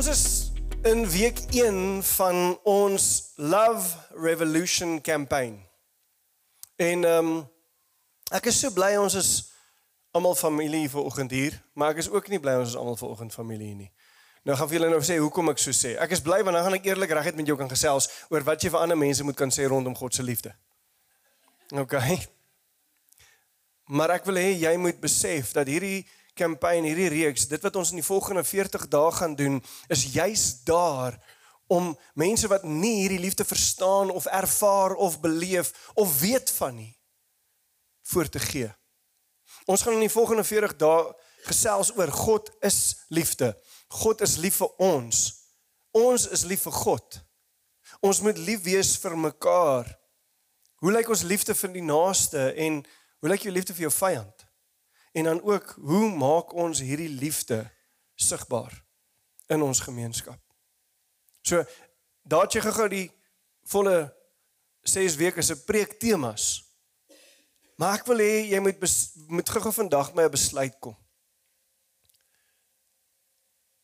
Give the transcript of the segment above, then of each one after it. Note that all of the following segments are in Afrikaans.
Ons is in week 1 van ons Love Revolution campaign. En ehm um, ek is so bly ons is almal familie vanoggend hier, maar ek is ook nie bly ons is almal vanoggend familie nie. Nou gaan vir julle nou sê hoekom ek so sê. Ek is bly want dan gaan ek eerlik reguit met jou kan gesels oor wat jy vir ander mense moet kan sê rondom God se liefde. OK. Maar ek wil hê jy moet besef dat hierdie kampanje, hierdie reeks, dit wat ons in die volgende 40 dae gaan doen, is juis daar om mense wat nie hierdie liefde verstaan of ervaar of beleef of weet van nie voor te gee. Ons gaan in die volgende 40 dae gesels oor God is liefde. God is lief vir ons. Ons is lief vir God. Ons moet lief wees vir mekaar. Hoe lyk ons liefde vir die naaste en hoe lyk jou liefde vir jou vyand? En dan ook, hoe maak ons hierdie liefde sigbaar in ons gemeenskap? So, daar het jy gou die volle 6 weke se preek temas. Maar ek wil hê jy moet moet gou vandag my 'n besluit kom.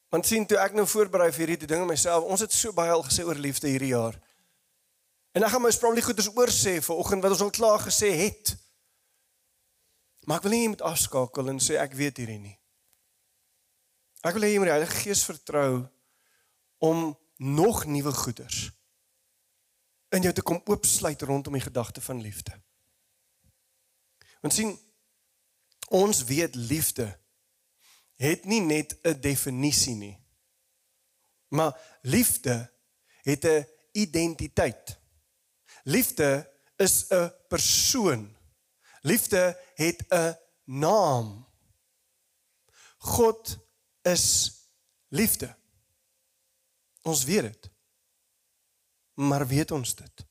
Want sien toe ek nou voorberei vir hierdie dinge myself, ons het so baie al gesê oor liefde hierdie jaar. En ek gaan my probably goeders oor sê vir oggend wat ons al klaar gesê het. Maar ek wil nie jy moet afskakel en sê ek weet hierdie nie. Ek wil hê jy moet die Heilige Gees vertrou om nog nuwe goeders in jou te kom oopsluit rondom die gedagte van liefde. Want sien ons weet liefde het nie net 'n definisie nie. Maar liefde het 'n identiteit. Liefde is 'n persoon. Liefde het 'n naam. God is liefde. Ons weet dit. Maar weet ons dit?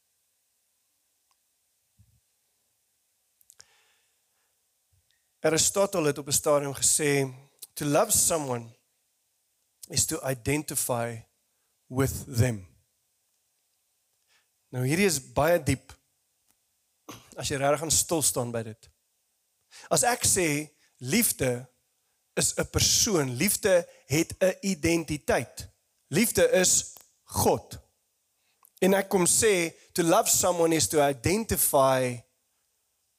Aristotle het op 'n stadium gesê to love someone is to identify with them. Nou hierdie is baie diep as jy regtig gaan stil staan by dit. As ek sê liefde is 'n persoon, liefde het 'n identiteit. Liefde is God. En ek kom sê to love someone is to identify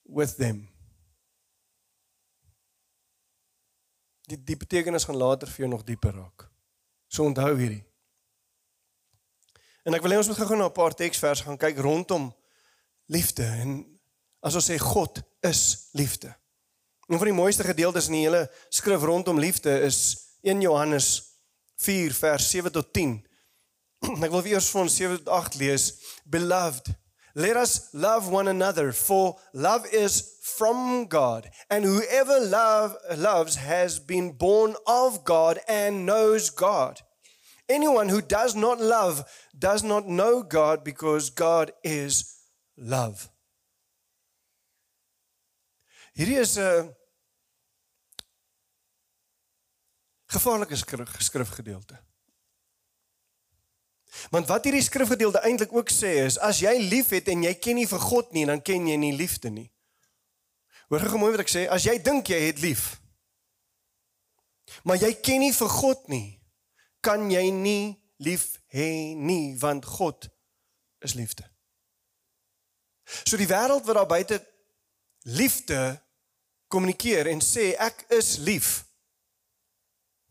with them. Die die betekenis gaan later vir jou nog dieper raak. So onthou hierdie. En ek wil hê ons moet gou-gou na 'n paar teksverse gaan kyk rondom liefde en as ons sê God is liefde. Een van die mooiste gedeeltes in die hele skrif rondom liefde is 1 Johannes 4 vers 7 tot 10. Ek wil eers van 7 tot 8 lees. Beloved, let us love one another for love is from God and whoever love loves has been born of God and knows God. Anyone who does not love does not know God because God is love. Hierdie is 'n gevaarlike skrif, skrifgedeelte. Want wat hierdie skrifgedeelte eintlik ook sê is as jy liefhet en jy ken nie vir God nie, dan ken jy nie liefde nie. Hoor gou mooi wat ek sê, as jy dink jy het lief, maar jy ken nie vir God nie, kan jy nie lief hê nie, want God is liefde. So die wêreld wat daar buite liefde kommunikeer en sê ek is lief.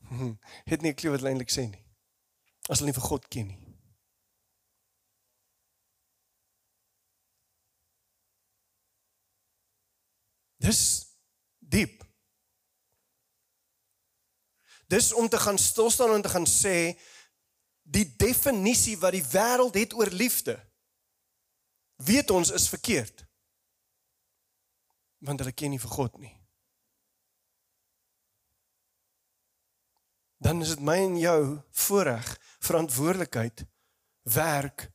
Het nie klou wat hulle eintlik sê nie. As hulle nie vir God ken nie. Dis diep. Dis om te gaan stil staan en te gaan sê die definisie wat die wêreld het oor liefde weet ons is verkeerd want hulle ken nie vir God nie. Dan is dit my en jou voorreg, verantwoordelikheid, werk,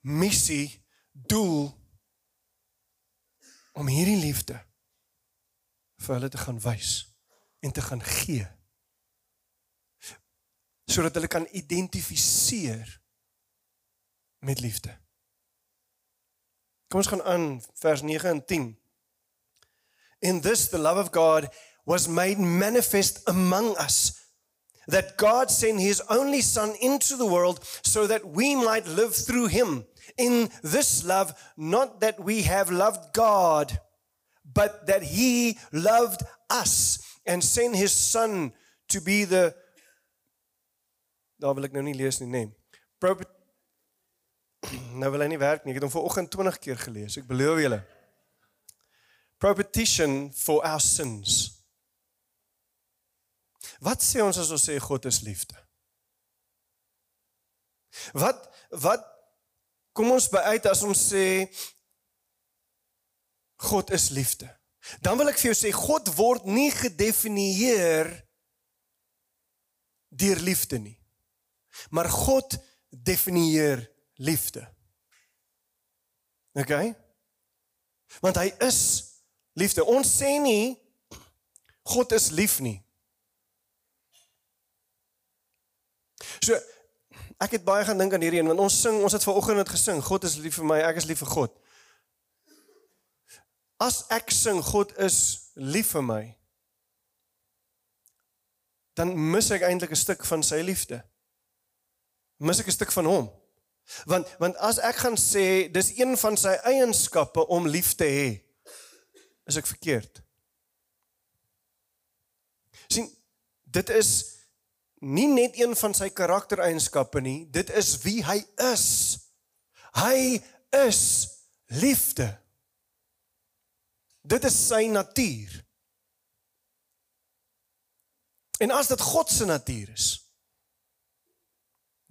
missie, doel om hierdie liefde vir hulle te gaan wys en te gaan gee sodat hulle kan identifiseer met liefde. Kom ons gaan aan vers 9 en 10. In this, the love of God was made manifest among us, that God sent his only son into the world so that we might live through him. In this love, not that we have loved God, but that he loved us and sent his son to be the Daar wil ek nou nie lees nie, nee. Prophet Nou wil hy nie werk nie. Ek het hom vanoggend 20 keer gelees. Ek beloof julle. Propitiation for our sins. Wat sê ons as ons sê God is liefde? Wat wat kom ons by uit as ons sê God is liefde? Dan wil ek vir jou sê God word nie gedefinieer deur liefde nie. Maar God definieer liefde. OK? Want hy is liefde. Ons sê nie God is lief nie. So ek het baie gaan dink aan hierdie een want ons sing, ons het vanoggend dit gesing, God is lief vir my, ek is lief vir God. As ek sing God is lief vir my, dan mis ek eintlik 'n stuk van sy liefde. Mis ek 'n stuk van hom. Want want as ek gaan sê dis een van sy eienskappe om lief te hê, is ek verkeerd. sien dit is nie net een van sy karaktereienskappe nie, dit is wie hy is. Hy is liefde. Dit is sy natuur. En as dit God se natuur is,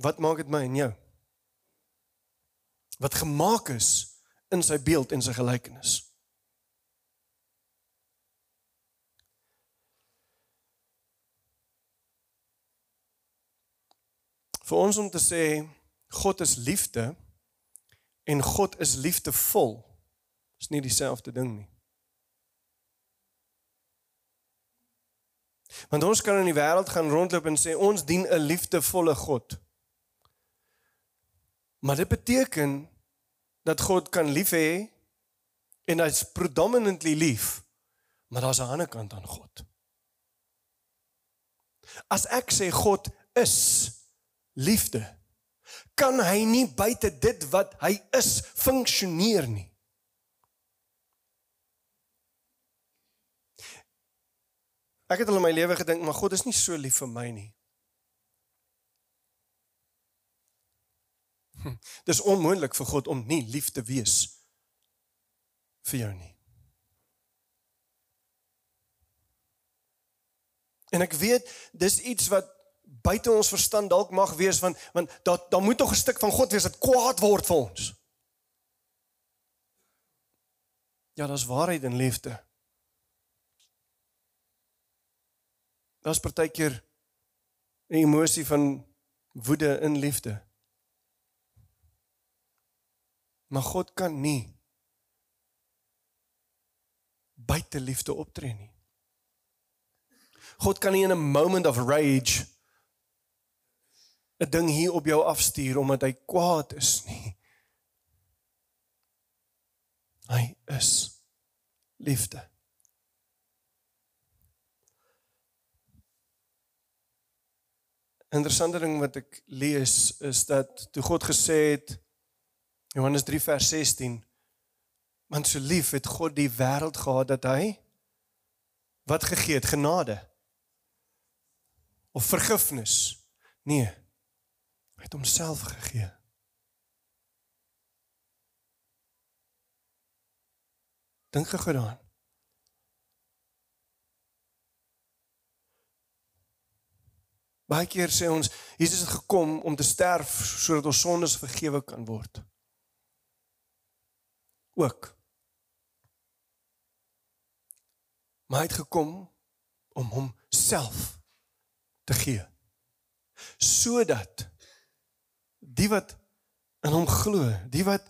wat maak dit my en jou? Wat gemaak is in sy beeld en sy gelykenis. Vir ons om te sê God is liefde en God is liefdevol is nie dieselfde ding nie. Want ons kan in die wêreld gaan rondloop en sê ons dien 'n liefdevolle God. Maar dit beteken dat God kan lief hê en hy's predominantly lief, maar daar's 'n ander kant aan God. As ek sê God is liefde kan hy nie buite dit wat hy is funksioneer nie. Ek het al in my lewe gedink maar God is nie so lief vir my nie. Hm, dis onmoontlik vir God om nie lief te wees vir jou nie. En ek weet dis iets wat buite ons verstand dalk mag wees want want daar daar moet tog 'n stuk van God wees wat kwaad word vir ons. Ja, daar's waarheid en liefde. Daar's partykeer 'n emosie van woede in liefde. Maar God kan nie buite liefde optree nie. God kan nie in 'n moment of rage 'n ding hier op jou afstuur omdat hy kwaad is nie. Hy is liefde. Interessante ding wat ek lees is dat toe God gesê het Johannes 3 vers 16 want so lief het God die wêreld gehad dat hy wat gegee het genade of vergifnis nee Hy het homself gegee. Dink gou daaraan. Baie keer sê ons Jesus het gekom om te sterf sodat ons sondes vergewe kan word. Ook. Maar hy het gekom om homself te gee sodat die wat in hom glo, die wat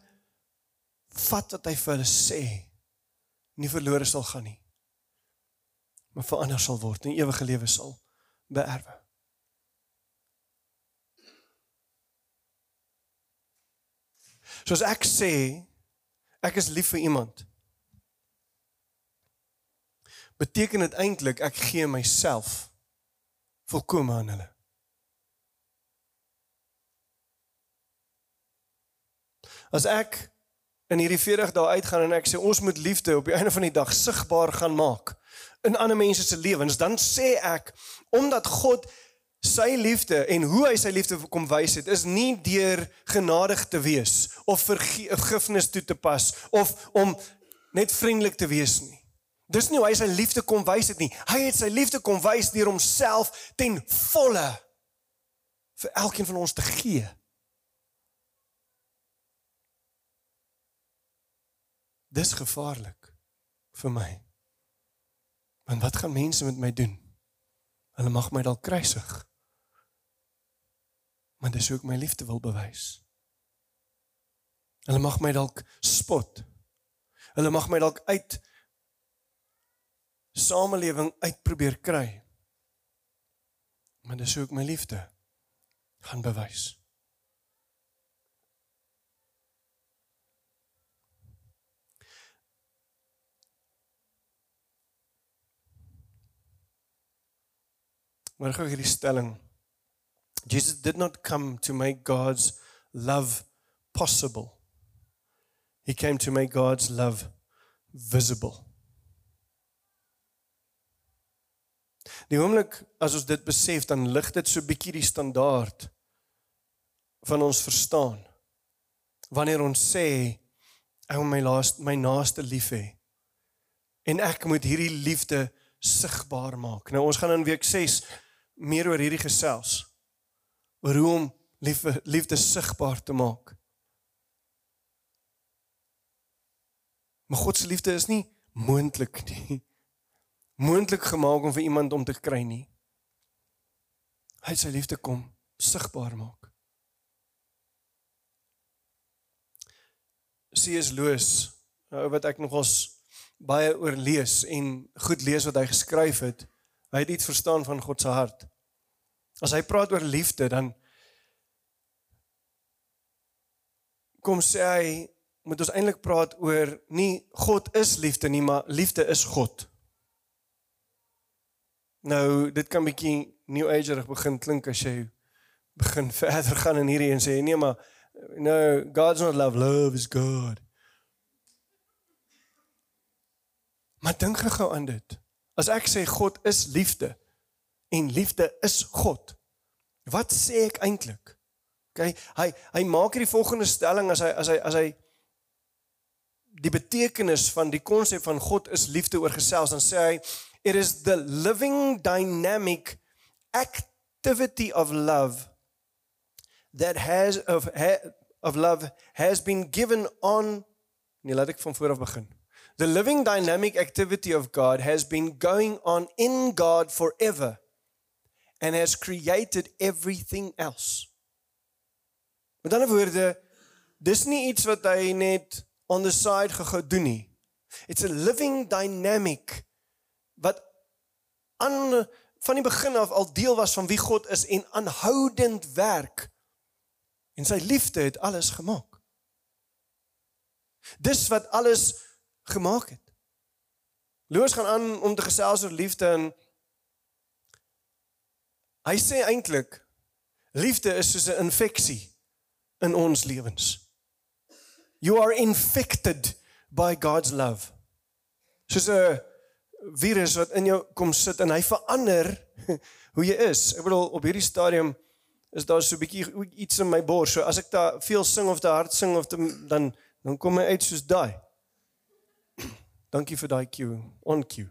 vat wat hy vir hulle sê, nie verlore sal gaan nie. Maar verander sal word en ewige lewe sal beerwe. Soos ek sê, ek is lief vir iemand. Beteken dit eintlik ek gee myself volkome aan hulle. As ek in hierdie 40 dae uitgaan en ek sê ons moet liefde op die einde van die dag sigbaar gaan maak in ander mense se lewens, dan sê ek omdat God sy liefde en hoe hy sy liefde kom wys het is nie deur genadig te wees of vergifnis toe te pas of om net vriendelik te wees nie. Dis nie hoe hy sy liefde kom wys het nie. Hy het sy liefde kom wys deur homself ten volle vir elkeen van ons te gee. Dis gevaarlik vir my. Want wat gaan mense met my doen? Hulle mag my dalk kruisig. Maar dis hoe ek my liefde wil bewys. Hulle mag my dalk spot. Hulle mag my dalk uit samelewing uitprobeer kry. Maar dis hoe ek my liefde gaan bewys. Maar gou hierdie stelling. Jesus did not come to make God's love possible. He came to make God's love visible. Die oomblik as ons dit besef, dan lig dit so bietjie die standaard van ons verstaan. Wanneer ons sê ek wil my laaste my naaste lief hê en ek moet hierdie liefde sigbaar maak. Nou ons gaan in week 6 meer oor hierdie gesels. Oor hoe om liefde liefde sigbaar te maak. Maar God se liefde is nie moontlik nie. Moontlik gemaak om vir iemand om te kry nie. Hy sy liefde kom sigbaar maak. C.S. Lewis, nou wat ek nogals baie oor lees en goed lees wat hy geskryf het, hy het iets verstaan van God se hart. As hy praat oor liefde dan kom sê hy moet ons eintlik praat oor nie God is liefde nie, maar liefde is God. Nou, dit kan bietjie new agerig begin klink as jy begin verder gaan in hierdie en sê nee, maar no, God's not love, love is God. Maar dink gou aan dit. As ek sê God is liefde, en liefde is God. Wat sê ek eintlik? OK, hy hy maak hierdie volgende stelling as hy as hy as hy die betekenis van die konsep van God is liefde oorgesels dan sê hy it is the living dynamic activity of love that has of of love has been given on nee laat ek van voor af begin the living dynamic activity of God has been going on in God forever and has created everything else. Met ander woorde, dis nie iets wat hy net on the side gegou doen nie. It's a living dynamic wat aan van die begin af al deel was van wie God is en aanhoudend werk. En sy liefde het alles gemaak. Dis wat alles gemaak het. Loos gaan aan om te gesels oor liefde en Hy sê eintlik liefde is soos 'n infeksie in ons lewens. You are infected by God's love. Soos 'n virus wat in jou kom sit en hy verander hoe jy is. Ek bedoel op hierdie stadium is daar so 'n bietjie iets in my bors. So as ek daar veel sing of te hard sing of te, dan dan kom hy uit soos daai. Dankie vir daai cue. On cue.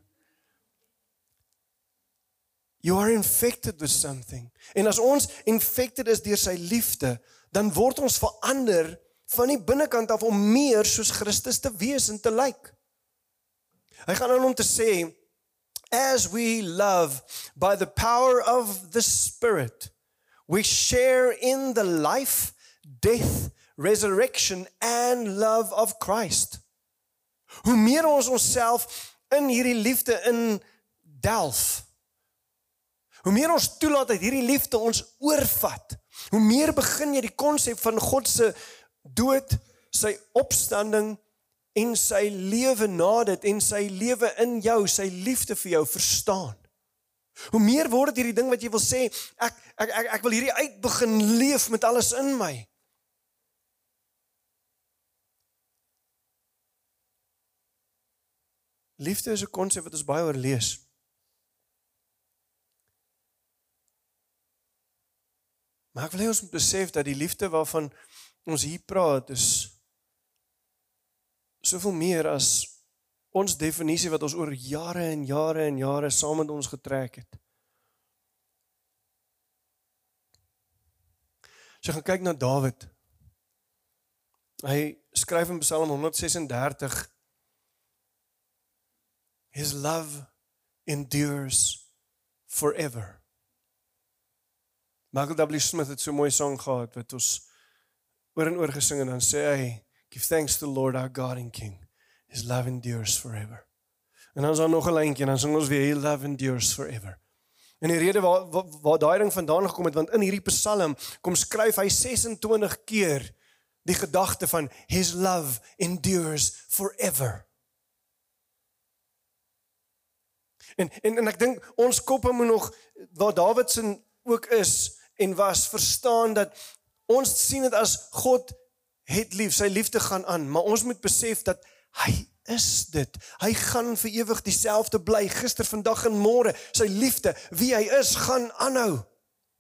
You are infected with something. En as ons infected is deur sy liefde, dan word ons verander van die binnekant af om meer soos Christus te wees en te lyk. Hy gaan aan om te sê as we love by the power of the spirit we share in the life death resurrection and love of Christ. Hoe meer ons onsself in hierdie liefde in delf Hoe meer ons toelaat dat hierdie liefde ons oorvat, hoe meer begin jy die konsep van God se dood, sy opstanding en sy lewe na dit en sy lewe in jou, sy liefde vir jou verstaan. Hoe meer word dit hierdie ding wat jy wil sê, ek ek ek, ek wil hierdie uit begin leef met alles in my. Liefde is 'n konsep wat ons baie oor lees. Maar ek wil hê ons moet besef dat die liefde waarvan ons hier praat is soveel meer as ons definisie wat ons oor jare en jare en jare saam met ons getrek het. As jy gaan kyk na Dawid. Hy skryf in Psalm 136 His love endures forever. Michael W Smith het so 'n mooi sang gehad wat ons oor en oor gesing en dan sê hy give thanks to the Lord our God and King. His love endures forever. En dan is daar nog 'n lyntjie en dan sing ons weer his love endures forever. En die rede waar waar, waar daai ding vandaan gekom het want in hierdie Psalm kom skryf hy 26 keer die gedagte van his love endures forever. En en en ek dink ons koppe moet nog waar Dawid se ook is en was verstaan dat ons sien dit as God het lief, sy liefde gaan aan, maar ons moet besef dat hy is dit. Hy gaan vir ewig dieselfde bly, gister, vandag en môre. Sy liefde, wie hy is, gaan aanhou.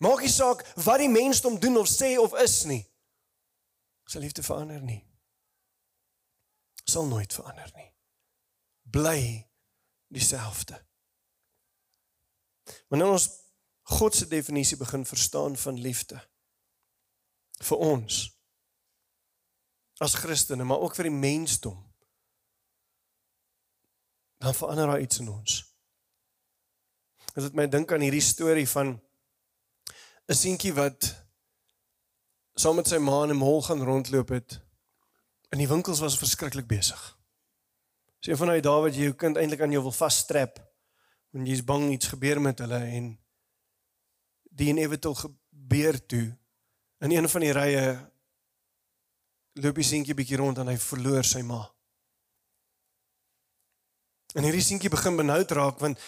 Maak nie saak wat die mensdom doen of sê of is nie. Sy liefde verander nie. Sal nooit verander nie. Bly dieselfde. Wanneer ons God se definisie begin verstaan van liefde vir ons as Christene, maar ook vir die mensdom, dan verander daar iets in ons. Dit het my dink aan hierdie storie van 'n seentjie wat saam met sy ma in 'n mall gaan rondloop het. En die winkels was verskriklik besig. Sien van daai dae wat jy jou kind eintlik aan jou wil vasstrap want jy's bang iets gebeur met hulle en die inevitable gebeur toe. In een van die rye loop die seentjie bietjie rond en hy verloor sy ma. En hierdie seentjie begin benoud raak want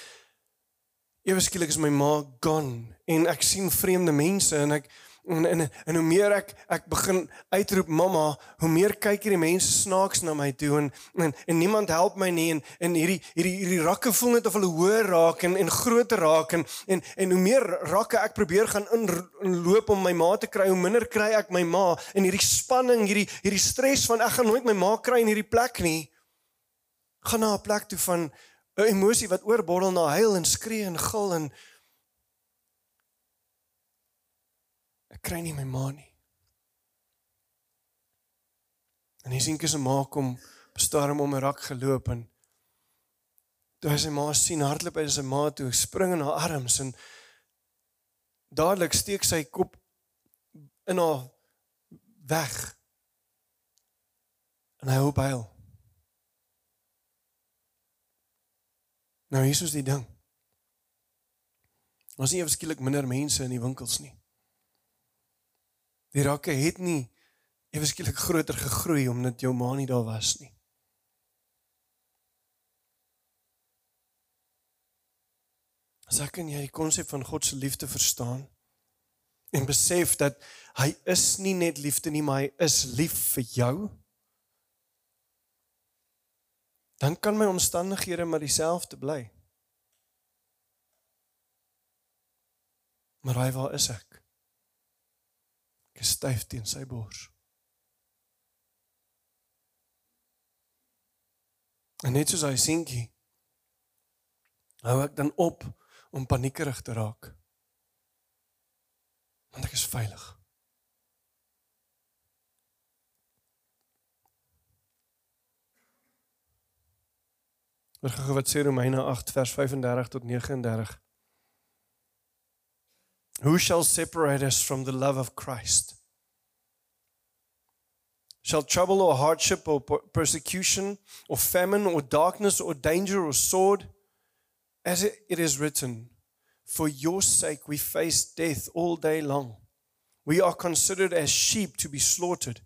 ewe skielik is my ma gone en ek sien vreemde mense en ek en en, en hoe meer ek ek begin uitroep mamma, hoe meer kyk hierdie mense snaaks na my toe en en, en niemand help my nie en en hierdie hierdie hierdie rakke voel net of hulle hoër raak en en groter raak en en en hoe meer rakke ek probeer gaan inloop om my ma te kry, hoe minder kry ek my ma en hierdie spanning, hierdie hierdie stres van ek gaan nooit my ma kry in hierdie plek nie gaan na 'n plek toe van 'n emosie wat oorborrel na huil en skree en gil en kry nie my ma nie. En hy sien kies 'n ma kom bestorm om 'n rak geloop en toe hy sy ma sien hardloop hy sy ma toe spring in haar arms en dadelik steek sy kop in haar weg en hy hoop hy Nou is die ding. Ons nie eweskielik minder mense in die winkels nie. Die rakke het nie eweskielik groter gegroei omdat jou ma nie daar was nie. As ek kan jy die konsep van God se liefde verstaan en besef dat hy is nie net liefde nie, maar hy is lief vir jou. dan kan my omstandighede maar dieselfde bly. Maar hy waar is ek? Ek is styf teen sy bors. En net soos hy seentjie hou ek dan op om paniekerig te raak. Want ek is veilig. Hoor gou wat sê Romeine 8 vers 35 tot 39. Who shall separate us from the love of Christ? Shall trouble or hardship or persecution or famine or darkness or danger or sword? As it is written, For your sake we face death all day long. We are considered as sheep to be slaughtered.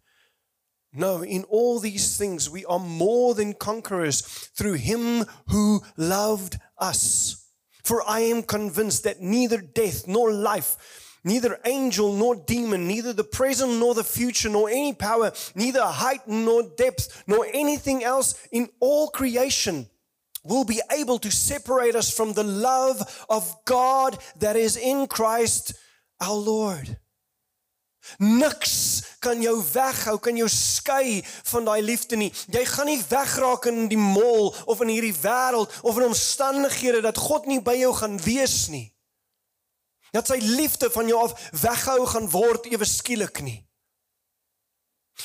No, in all these things we are more than conquerors through him who loved us. For I am convinced that neither death nor life, neither angel nor demon, neither the present nor the future, nor any power, neither height nor depth, nor anything else in all creation will be able to separate us from the love of God that is in Christ our Lord. Niks kan jou weghou, kan jou skei van daai liefde nie. Jy gaan nie wegraak in die mol of in hierdie wêreld of in omstandighede dat God nie by jou gaan wees nie. Dat sy liefde van jou af weghou gaan word ewe skielik nie.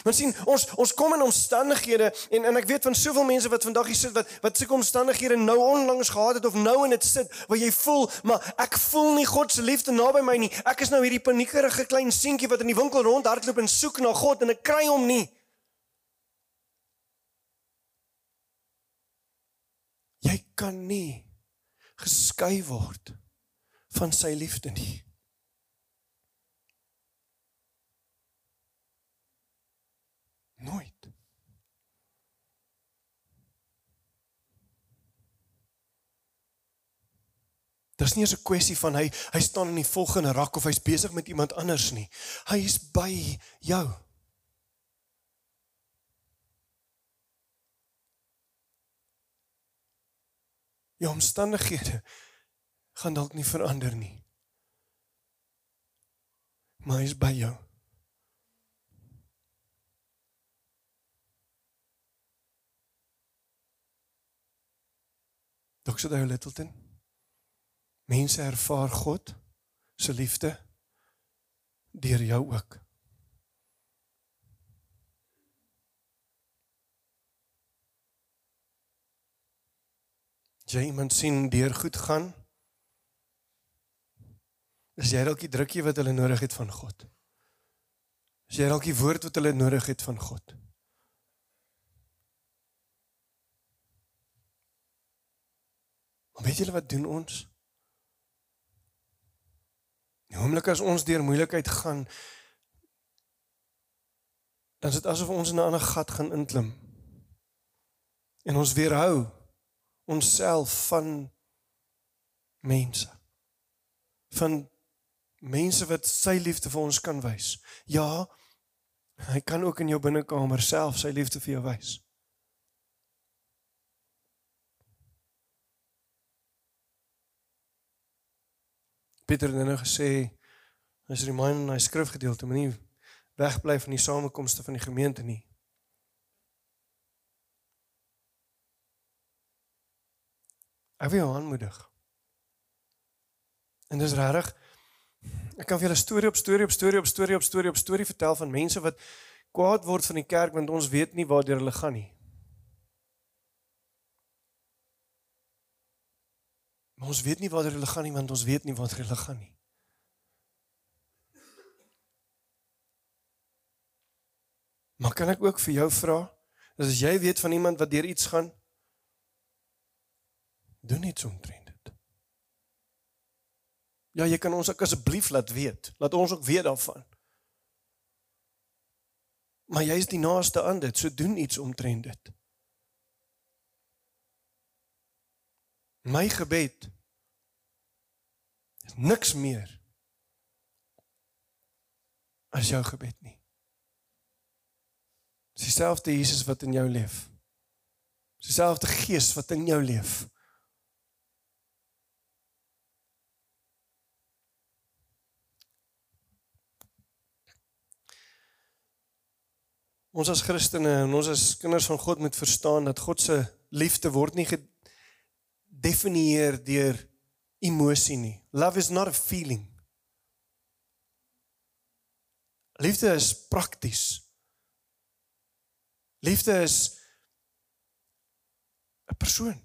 Want sien, ons ons kom in omstandighede en en ek weet van soveel mense wat vandag hier sit wat wat sulke omstandighede nou onlangs gehad het of nou in dit sit waar jy voel, maar ek voel nie God se liefde naby my nie. Ek is nou hierdie paniekerige klein seentjie wat in die winkel rondhardloop en soek na God en ek kry hom nie. Jy kan nie geskei word van sy liefde nie. Nooit. Dis nie 'n kwessie van hy hy staan in die volgende rak of hy's besig met iemand anders nie. Hy is by jou. Jou omstandighede gaan dalk nie verander nie. Maar hy is by jou. Dr. Dale Littleton. Mense ervaar God se liefde deur jou ook. Jy iemand sien deur goed gaan. Is jy dalk die drukkie wat hulle nodig het van God? Is jy dalk die woord wat hulle nodig het van God? Weet julle wat doen ons? Die oomblik as ons deur moeilikheid gaan, dan is dit asof ons in 'n ander gat gaan inklim. En ons weerhou onsself van mense. Van mense wat sy liefde vir ons kan wys. Ja, hy kan ook in jou binnekamer self sy liefde vir jou wys. Pieter het nou gesê as jy my in hy skrifgedeelte moenie wegbly van die samekomste van die gemeente nie. Ek wil jou aanmoedig. En dis regtig ek kan vir julle storie op storie op storie op storie op storie op storie vertel van mense wat kwaad word van die kerk want ons weet nie waar hulle gaan nie. Maar ons weet nie waar hulle gaan nie want ons weet nie waar hulle gaan nie. Maar kan ek ook vir jou vra, as jy weet van iemand wat deur iets gaan, doen iets omtrent dit. Ja, jy kan ons ook asseblief laat weet. Laat ons ook weet daarvan. Maar jy is die naaste aan dit, so doen iets omtrent dit. My gebed is niks meer as jou gebed nie. Dis dieselfde Jesus wat in jou leef. Dis dieselfde Gees wat in jou leef. Ons as Christene en ons as kinders van God moet verstaan dat God se liefde word nie definieer deur emosie nie. Love is not a feeling. Liefde is prakties. Liefde is 'n persoon.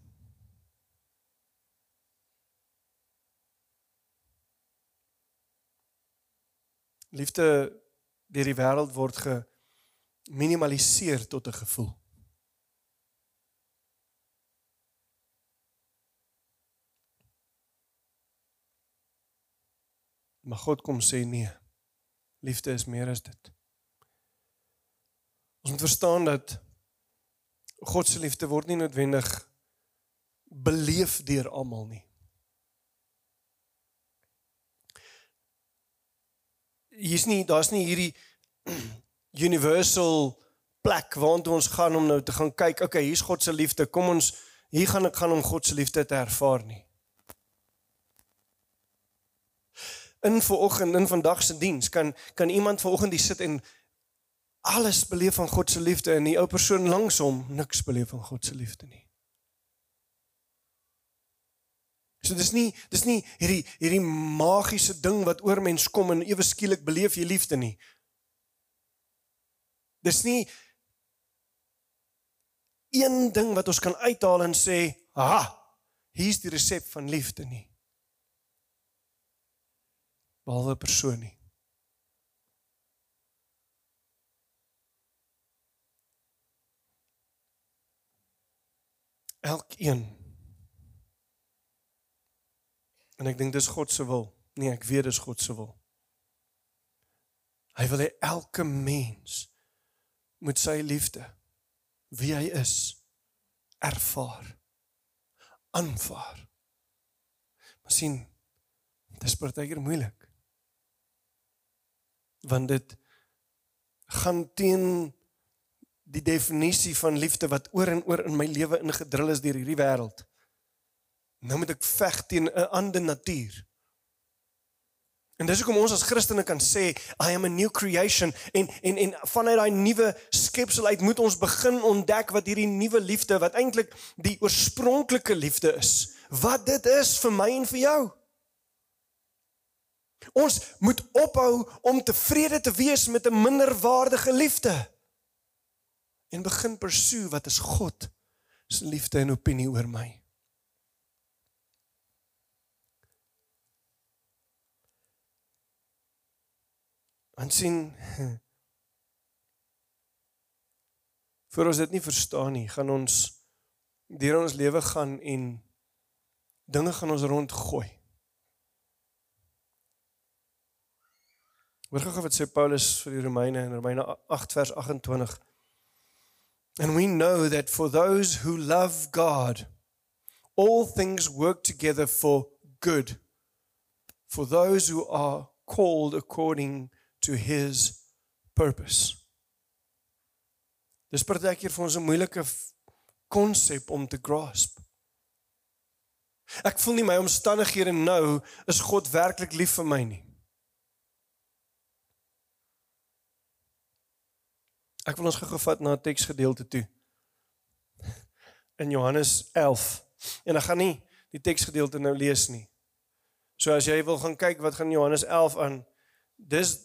Liefde deur die wêreld word geminimaliseer tot 'n gevoel. Maar God kom sê nee. Liefde is meer as dit. Ons moet verstaan dat God se liefde word nie noodwendig beleef deur almal nie. Hier's nie daar's nie hierdie universal plek waartoe ons gaan om nou te gaan kyk, okay, hier's God se liefde. Kom ons hier gaan ek gaan om God se liefde te ervaar nie. In vanoggend in vandag se diens kan kan iemand vanoggend hier sit en alles beleef van God se liefde en die ou persoon langs hom niks beleef van God se liefde nie. So dis nie dis nie hierdie hierdie magiese ding wat oor mens kom en ewe skielik beleef jy liefde nie. Dis nie een ding wat ons kan uithaal en sê, "Ha, hier's die resep van liefde nie." Behalwe persoon nie. Elkeen. En ek dink dis God se wil. Nee, ek weet dis God se wil. Hy wil hê elke mens moet sy liefde wie hy is ervaar aanvaar. Maar sien, dis partykeer moeilik. Want dit gaan teen die definisie van liefde wat oor en oor in my lewe ingedrul is deur hierdie wêreld. Nou moet ek veg teen 'n ander natuur. En dis hoekom ons as Christene kan sê I am a new creation en en en vanuit daai nuwe skepsel uit moet ons begin ontdek wat hierdie nuwe liefde wat eintlik die oorspronklike liefde is. Wat dit is vir my en vir jou. Ons moet ophou om tevrede te wees met 'n minderwaardige liefde en begin pursue wat is God se liefde en opinie oor my. Want sien vir ons dit nie verstaan nie, gaan ons deur ons lewe gaan en dinge gaan ons rondgooi. Hoor gou wat sê Paulus vir die Romeine in Romeine 8 vers 28. And we know that for those who love God all things work together for good for those who are called according to his purpose. Dis partykeer vir ons 'n moeilike konsep om te grasp. Ek voel nie my omstandighede nou is God werklik lief vir my nie. Ek wil ons gou-gou vat na 'n teksgedeelte toe. In Johannes 11. En ek gaan nie die teksgedeelte nou lees nie. So as jy wil gaan kyk wat gaan Johannes 11 aan, dis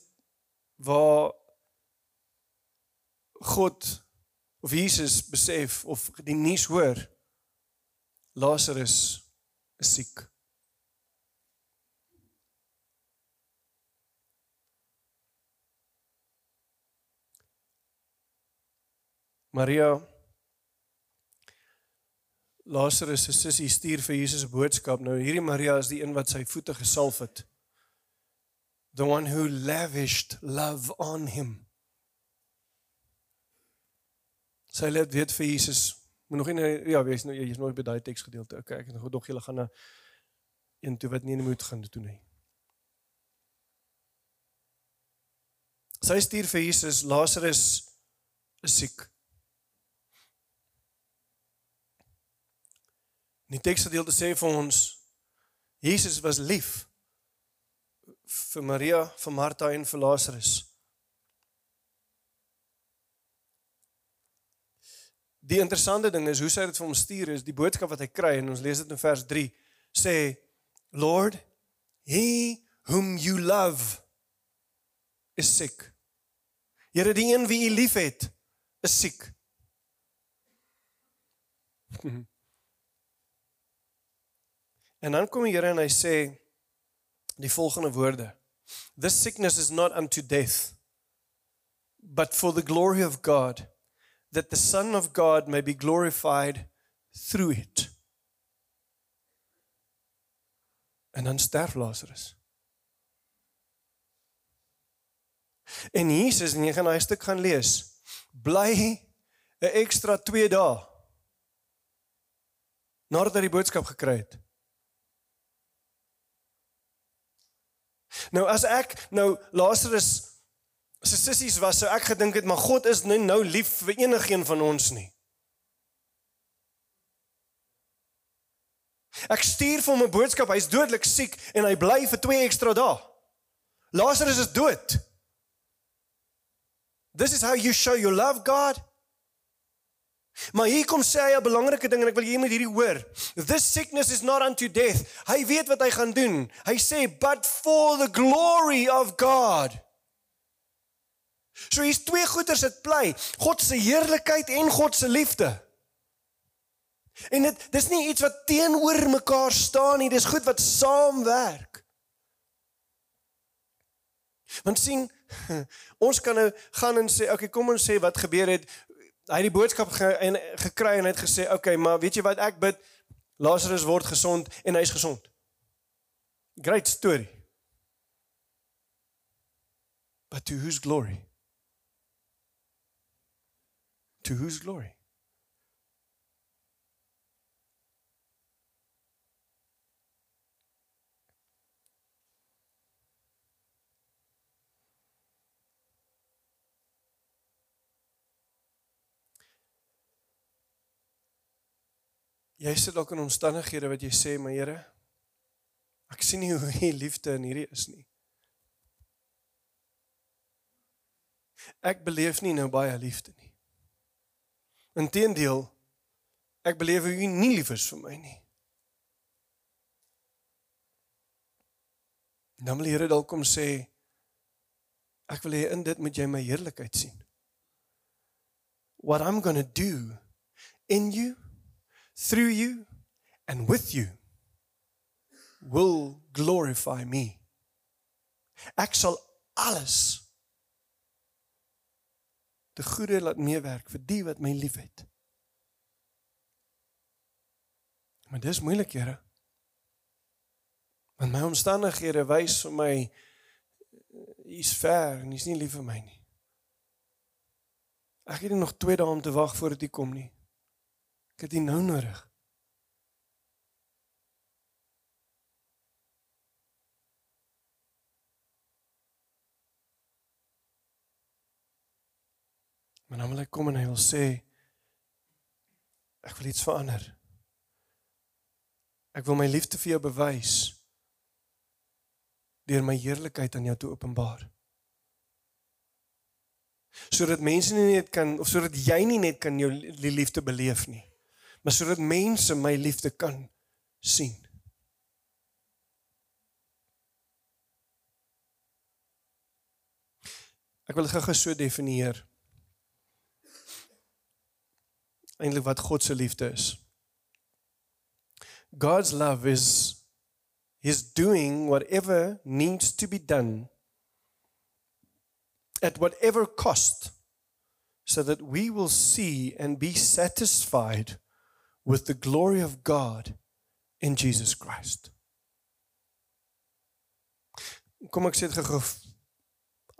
waar God of Jesus besef of die nuus hoor Lazarus is siek. Maria Lazarus se sussie stuur vir Jesus 'n boodskap. Nou hierdie Maria is die een wat sy voete gesalf het the one who lavished love on him. Sy het weet vir Jesus. Moet nog nie ja, wees nou jy's nog by daai teksgedeelte. Okay, ek het nog julle gaan na een toe wat nie moet gaan doen nie. Sy stuur vir Jesus, Lazarus is siek. Die teksgedeelte sê vir ons Jesus was lief vir Maria, vir Martha en vir Lazarus. Die interessante ding is hoe sy dit vir hom stuur is die boodskap wat hy kry en ons lees dit in vers 3 sê Lord he whom you love is sick. Here die een wie u liefhet is siek. en dan kom die Here en hy sê die volgende woorde. This sickness is not unto death, but for the glory of God, that the Son of God may be glorified through it. En dan sterf Lazarus. En Jesus, en jy gaan daai stuk gaan lees, bly 'n ekstra 2 dae nadat hy die boodskap gekry het. Nou as ek nou Lazarus se sissies was, sou ek gedink het maar God is nie nou lief vir enigiemand van ons nie. Ek stuur vir hom 'n boodskap, hy's dodelik siek en hy bly vir 2 ekstra dae. Lazarus is dood. This is how you show you love God. Maar hier kom sê hy 'n belangrike ding en ek wil jy moet hierdie hoor. This sickness is not unto death. Hy weet wat hy gaan doen. Hy sê but for the glory of God. So hier's twee goeters wat bly. God se heerlikheid en God se liefde. En dit dis nie iets wat teenoor mekaar staan nie, dis goed wat saamwerk. Want sien, ons kan nou gaan en sê, okay, kom ons sê wat gebeur het. Hy het die boodskap ge, en gekry en hy het gesê, okay, maar weet jy wat ek bid? Lazarus word gesond en hy's gesond. Great story. But to whose glory? To whose glory? Jy sit dalk in omstandighede wat jy sê, "Maar Here, ek sien nie hoe U liefde in hierdie is nie." Ek beleef nie nou baie liefde nie. Inteendeel, ek beleef U nie lief is vir my nie. Dan wil die Here dalk kom sê, "Ek wil hê in dit moet jy my heerlikheid sien." What I'm going to do in you through you and with you will glorify me. Ek sal alles te goeie laat meewerk vir die wat my liefhet. Maar dis moeilik, Here. Want my omstandighede wys vir my hy's ver en hy's nie lief vir my nie. Ek het nog 2 dae om te wag voordat hy kom nie. Ek het dit nou nodig. Maar dan wil hy kom en hy wil sê ek wil iets verander. Ek wil my liefde vir jou bewys deur my heerlikheid aan jou te openbaar. Sodat mense nie net kan of sodat jy nie net kan jou liefde beleef nie maar sodat mense my liefde kan sien. Ek wil gou-gou so definieer. Eindelik wat God se liefde is. God's love is his doing whatever needs to be done at whatever cost so that we will see and be satisfied with the glory of God in Jesus Christ. Kom ek sê dit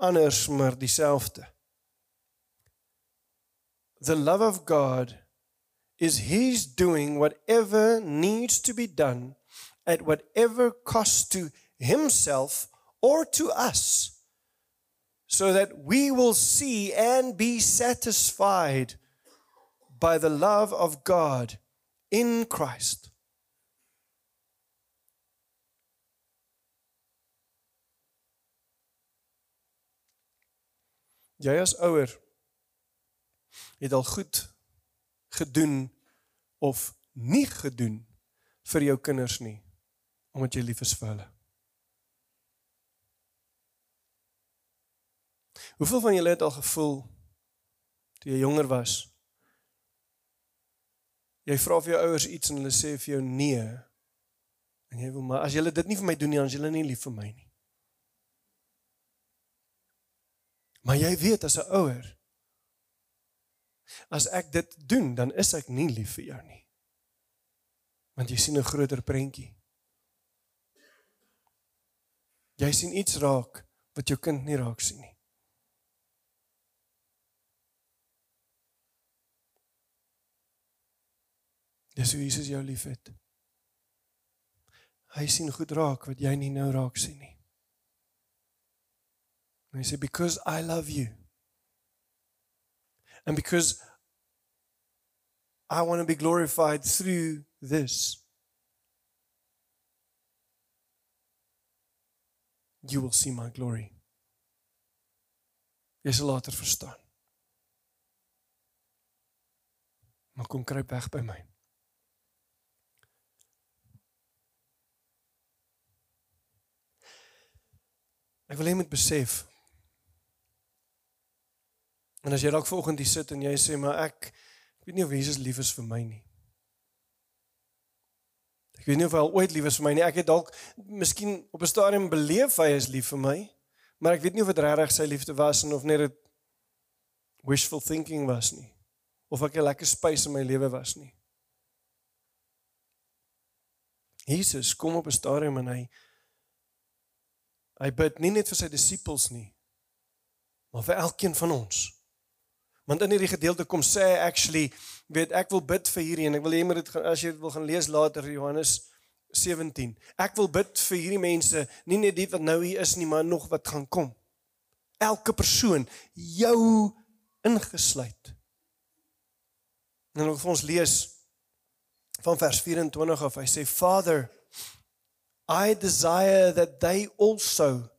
anders maar dieselfde. The love of God is his doing whatever needs to be done at whatever cost to himself or to us so that we will see and be satisfied by the love of God in Christ. Jy as ouer het al goed gedoen of nie gedoen vir jou kinders nie omdat jy lief is vir hulle. Hoeveel van julle het al gevoel toe jy jonger was Jy vra vir jou ouers iets en hulle sê vir jou nee. En jy wil maar as julle dit nie vir my doen nie, dan is julle nie lief vir my nie. Maar jy weet as 'n ouer as ek dit doen, dan is ek nie lief vir jou nie. Want jy sien 'n groter prentjie. Jy sien iets raak wat jou kind nie raak sien nie. Dis hoe Jesus jou liefhet. Hy sien goed raak wat jy nie nou raak sien nie. En hy sê because I love you. And because I want to be glorified through this. You will see my glory. Jy sal later verstaan. Maar kom kruip weg by my. Ek wil hê jy moet besef. En as jy dalk vanoggend hier sit en jy sê maar ek ek weet nie of Jesus lief is vir my nie. Ek weet nie of hy ooit lief is vir my nie. Ek het dalk miskien op 'n stadium beleef hy is lief vir my, maar ek weet nie of dit regtig sy liefde was en of net dit wishful thinking was nie. Of ek 'n lekker space in my lewe was nie. Jesus kom op 'n stadium en hy Hy bid nie net vir sy disippels nie, maar vir elkeen van ons. Want in hierdie gedeelte kom sê hy actually, weet ek wil bid vir hierdie en ek wil hê jy moet dit as jy dit wil gaan lees later Johannes 17. Ek wil bid vir hierdie mense, nie net die wat nou hier is nie, maar nog wat gaan kom. Elke persoon, jou ingesluit. En ons ons lees van vers 24 af. Hy sê Father I desire that they also,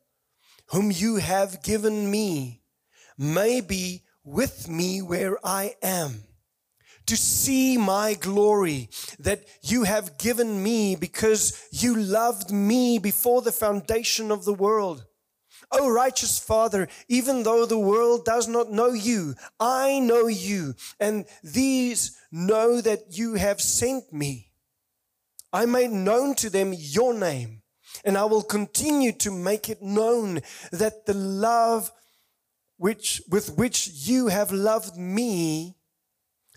whom you have given me, may be with me where I am, to see my glory that you have given me because you loved me before the foundation of the world. O righteous Father, even though the world does not know you, I know you, and these know that you have sent me. I made known to them your name, and I will continue to make it known that the love which with which you have loved me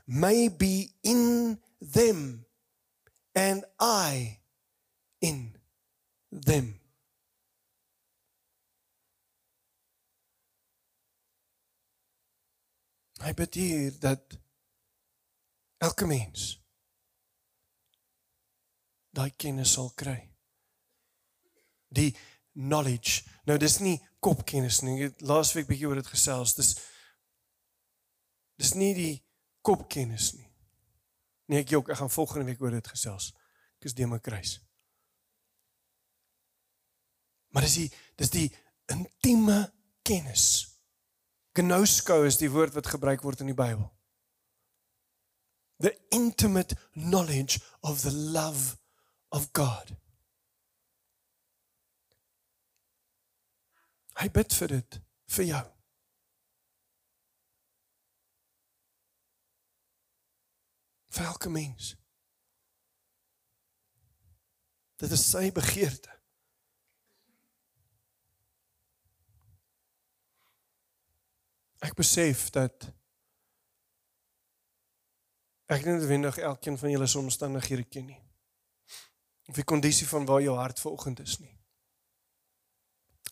may be in them and I in them. Hy bid hier dat elke mens daai kennis sal kry. Die knowledge. Nou dis nie kopkennis nie. Laasweek bietjie oor dit gesels. Dis dis nie die kopkennis nie. Nee, ek jok, ek gaan volgende week oor dit gesels. Ek is die my kruis. Maar dis die dis die intieme kennis. Gnosko is die woord wat gebruik word in die Bybel. The intimate knowledge of the love of God. Hy bid vir dit vir jou. Vir elke mens. Dit is sy begeerte. Ek besef dat ek nie noodwendig elkeen van julle se omstandighede ken nie of die kondisie van waar jou hart vanoggend is nie.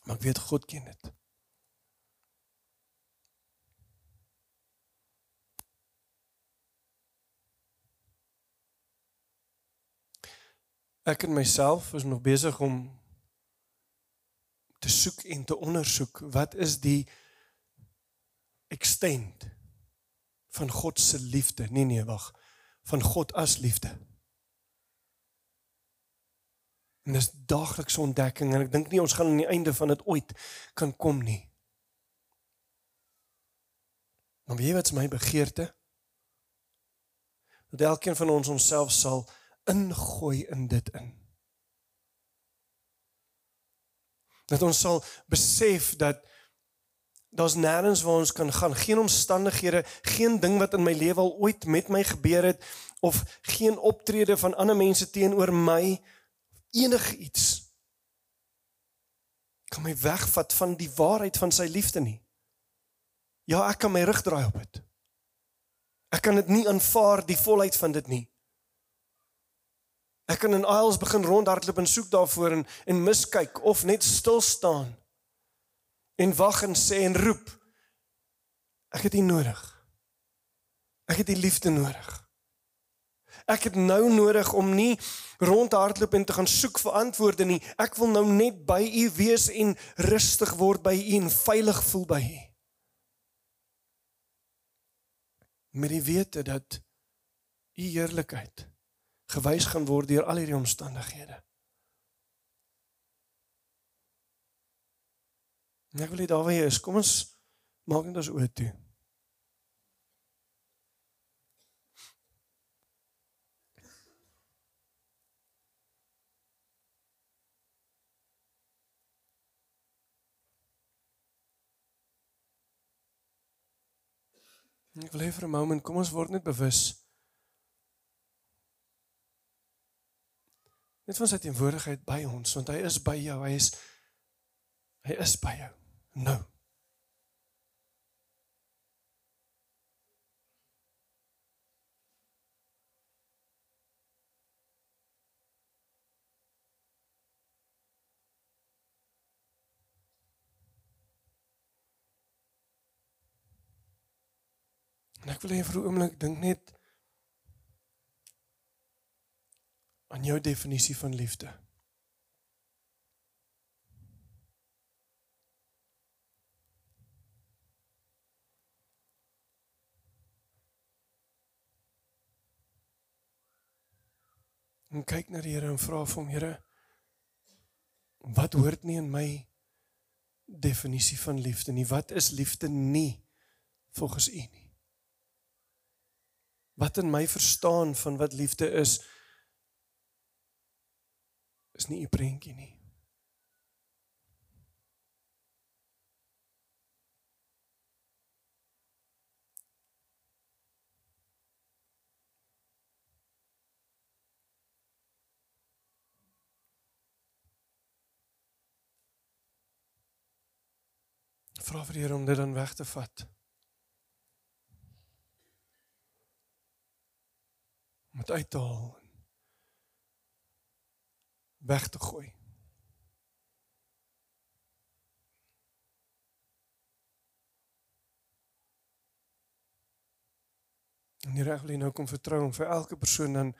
Maar ek weet God ken dit. Ek en myself is nog besig om te soek en te ondersoek wat is die extent van God se liefde. Nee nee, wag. Van God as liefde. En dis daaglikse ontdekking en ek dink nie ons gaan aan die einde van dit ooit kan kom nie. Maar weet my begeerte? Dat elkeen van ons onsself sal ingooi in dit in. Dat ons sal besef dat daar's nêrens waar ons kan gaan, geen omstandighede, geen ding wat in my lewe al ooit met my gebeur het of geen optrede van ander mense teenoor my enigiets kan my wegvat van die waarheid van sy liefde nie. Ja, ek kan my rug draai op dit. Ek kan dit nie aanvaar die volheid van dit nie. Ek kan in aisles begin rondhardloop en soek daarvoor en en miskyk of net stil staan en wag en sê en roep. Ek het U nodig. Ek het U liefde nodig. Ek het nou nodig om nie rond te hardloop en te gaan soek vir antwoorde nie. Ek wil nou net by U wees en rustig word by U en veilig voel by U. Met die wete dat U heerlikheid gewys gaan word deur al hierdie omstandighede. En ek wil hê daar waar jy is, kom ons maak net ons oë toe. Ek wil hê vir 'n oomblik kom ons word net bewus. Net van sy teenwoordigheid by ons, want hy is by jou, hy is hy is by jou. Nou. En ek wil hê vir 'n oomblik dink net aan jou definisie van liefde. En kyk na die Here en vra vir hom, Here, wat hoort nie in my definisie van liefde nie? Wat is liefde nie volgens U nie? Wat in my verstaan van wat liefde is is nie 'n prentjie nie. Vra vir die Here om dit dan weg te vat. Om dit uit te haal weg te gooi. En die reglie nou kom vertrou om vir elke persoon dan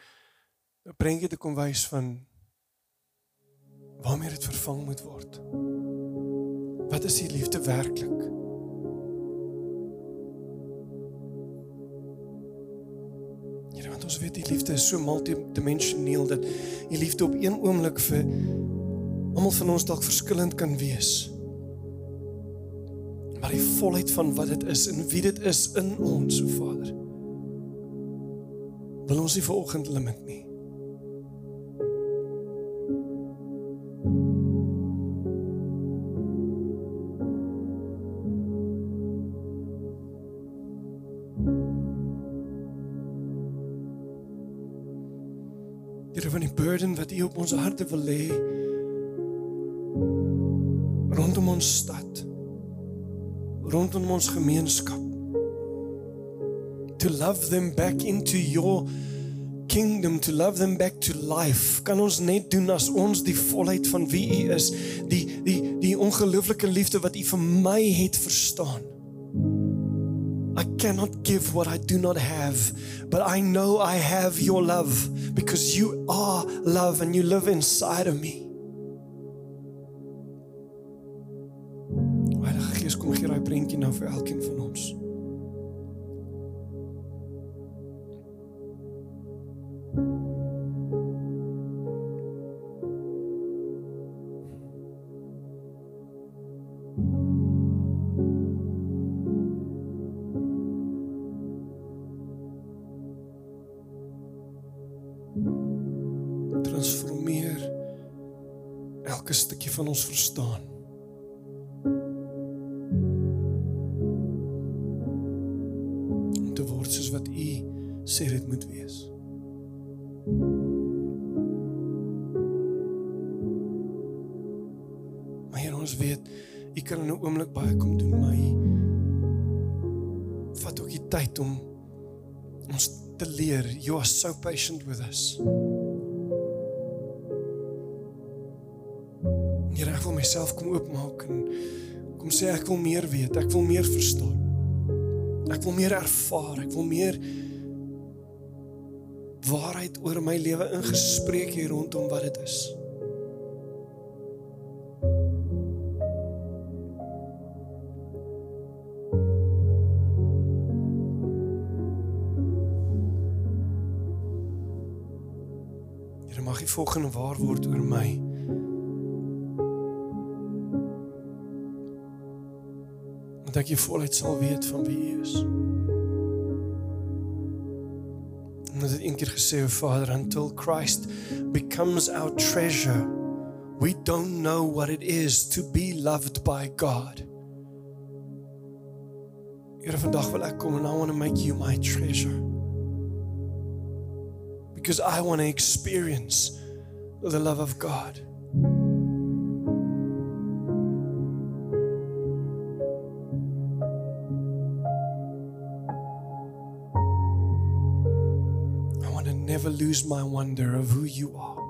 'n prentjie te kom wys van waarmee dit vervang moet word. Wat is die liefde werklik? Ons weet die liefde is so multidimensioneel dat die liefde op een oomblik vir almal van ons dalk verskillend kan wees. Maar die volheid van wat dit is en wie dit is in ons, o Vader. Wil ons nie vanoggend limit nie. Ons harte wil lê rondom ons stad rondom ons gemeenskap to love them back into your kingdom to love them back to life. Kan ons net doen as ons die volheid van wie U is die die die ongelooflike liefde wat U vir my het verstaan cannot give what I do not have, but I know I have your love because you are love and you live inside of me. Heilige Gees, kom gee daai prentjie nou vir elkeen van ons. van ons verstaan. Om te word soos wat U sê dit moet wees. Maar hier ons weet, U kan in 'n oomblik baie kom doen, maar U vat ook die tyd om ons te leer. You are so patient with us. Myself kom oopmaak en kom sê ek wil meer weet, ek wil meer verstaan. Ek wil meer ervaar, ek wil meer waarheid oor my lewe ingespreek hier rondom wat dit is. Here mag die volgende waar word oor my. Dat ek voluit sal weet van wie U is. En dit een keer Vader, until Christ becomes our treasure, we don't know what it is to be loved by God. Here vandag wil and I want to make you my treasure. Because I want to experience the love of God. Lose my wonder of who you are.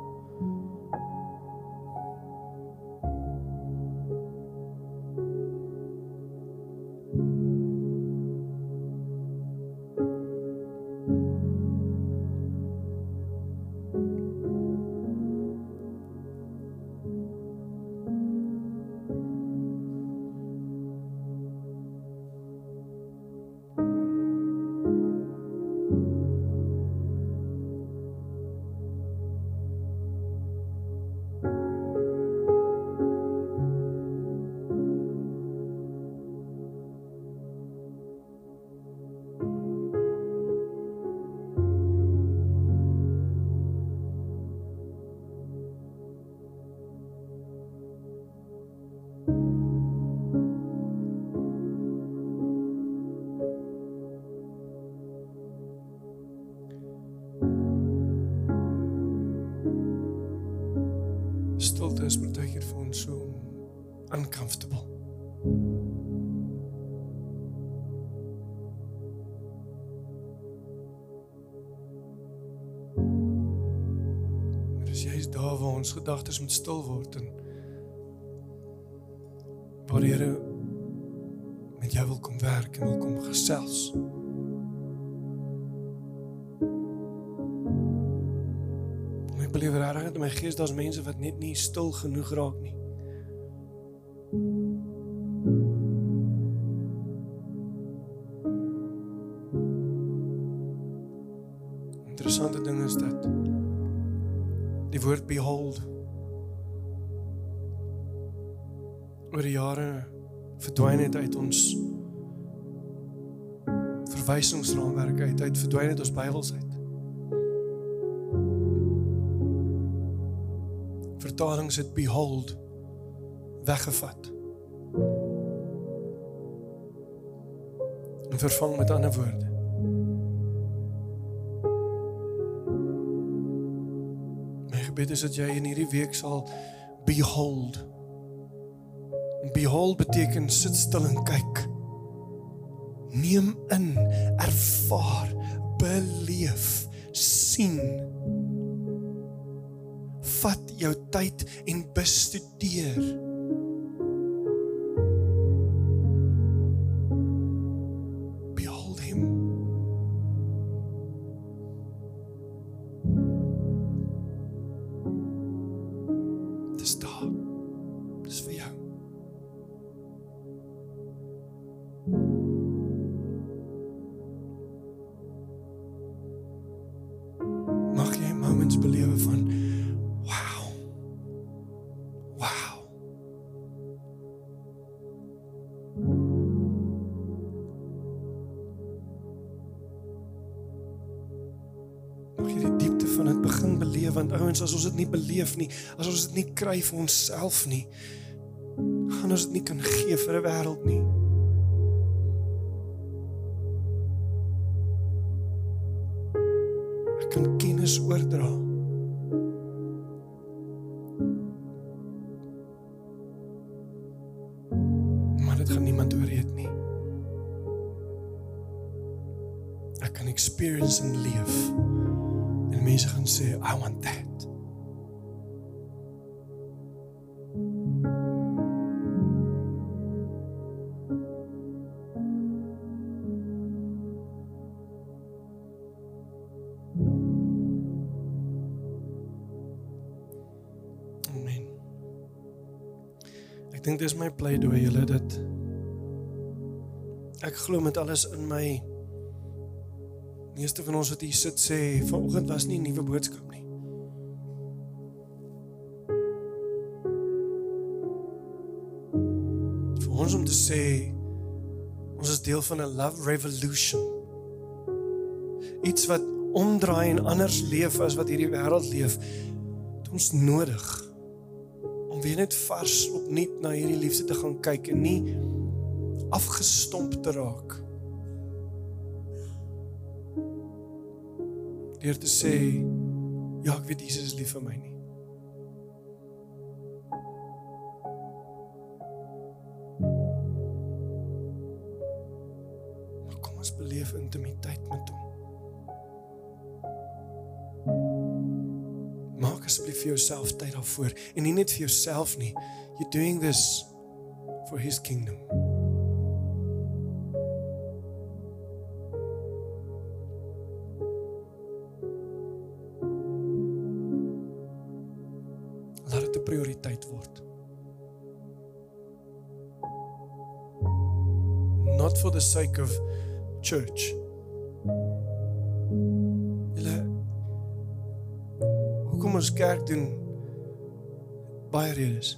Gedagtes moet stil word en waar die Here met jou wil kom werk en wil kom gesels. En ek beleef regtig in my gees daar's mense wat net nie stil genoeg raak nie. Interessante ding is dat die woord behold oor die jare verdwyn het uit ons verwysingsraamwerk uit, uit verdwyn het ons Bybels uit. vertalings het behold weggevat. En vervang met ander woorde. My gebed is dat jy in hierdie week sal behold. Behold beteken sit stil en kyk. Neem in, ervaar, beleef, sien vat jou tyd en bestudeer. Begin beleef want ouens as ons dit nie beleef nie, as ons dit nie kry vir onsself nie, gaan ons dit nie kan gee vir 'n wêreld nie. Ek kan kennis oordra. Maar dit gaan niemand ooreet nie. Ek kan experience en leef mense gaan sê, "I want that." Amen. Ek dink dis my pleidooi julle dat ek glo met alles in my meeste van ons wat hier sit sê vanoggend was nie 'n nuwe boodskap nie. Vir ons om te sê ons is deel van 'n love revolution. Iets wat omdraai en anders leef as wat hierdie wêreld leef. Het ons nodig om weer net vars opnuut na hierdie liefde te gaan kyk en nie afgestomp te raak. Deur te sê ja, ek weet Jesus is lief vir my nie. Maar kom ons beleef intimiteit met hom. Maak asseblief vir jouself tyd daarvoor en nie net vir jouself nie. You're doing this for his kingdom. Sake of church. Julle Hoekom ons kerk doen baie redes.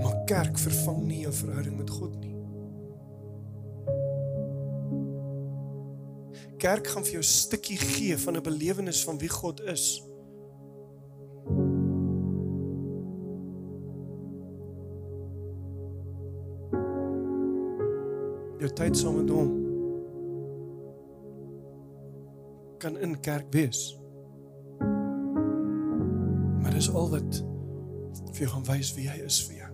Maar kerk vervang nie jou verhouding met God nie. Kerk gaan vir jou 'n stukkie gee van 'n belewenis van wie God is. Tyd saam met hom kan in kerk wees. Maar dis al wat vir jou gaan wys wie hy is vir jou.